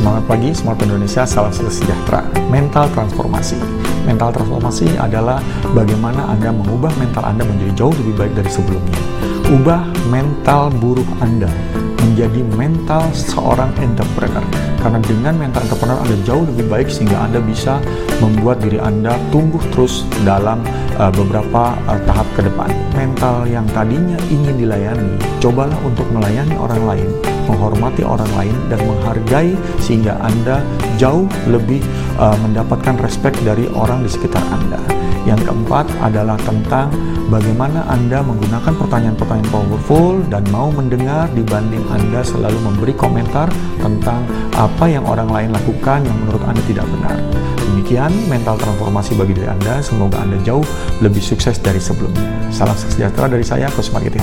Semangat pagi, semangat Indonesia, salam sejahtera. Mental transformasi. Mental transformasi adalah bagaimana Anda mengubah mental Anda menjadi jauh lebih baik dari sebelumnya. Ubah mental buruh Anda menjadi mental seorang entrepreneur. Karena dengan mental entrepreneur Anda jauh lebih baik sehingga Anda bisa membuat diri Anda tumbuh terus dalam uh, beberapa uh, tahap ke depan. Mental yang tadinya ingin dilayani, cobalah untuk melayani orang lain, menghormati orang lain dan menghargai sehingga Anda jauh lebih uh, mendapatkan respect dari orang di sekitar Anda. Yang keempat adalah tentang bagaimana Anda menggunakan pertanyaan-pertanyaan powerful dan mau mendengar dibanding Anda selalu memberi komentar tentang apa yang orang lain lakukan yang menurut Anda tidak benar. Demikian mental transformasi bagi diri Anda. Semoga Anda jauh lebih sukses dari sebelumnya. Salam sejahtera dari saya, Kusma Giti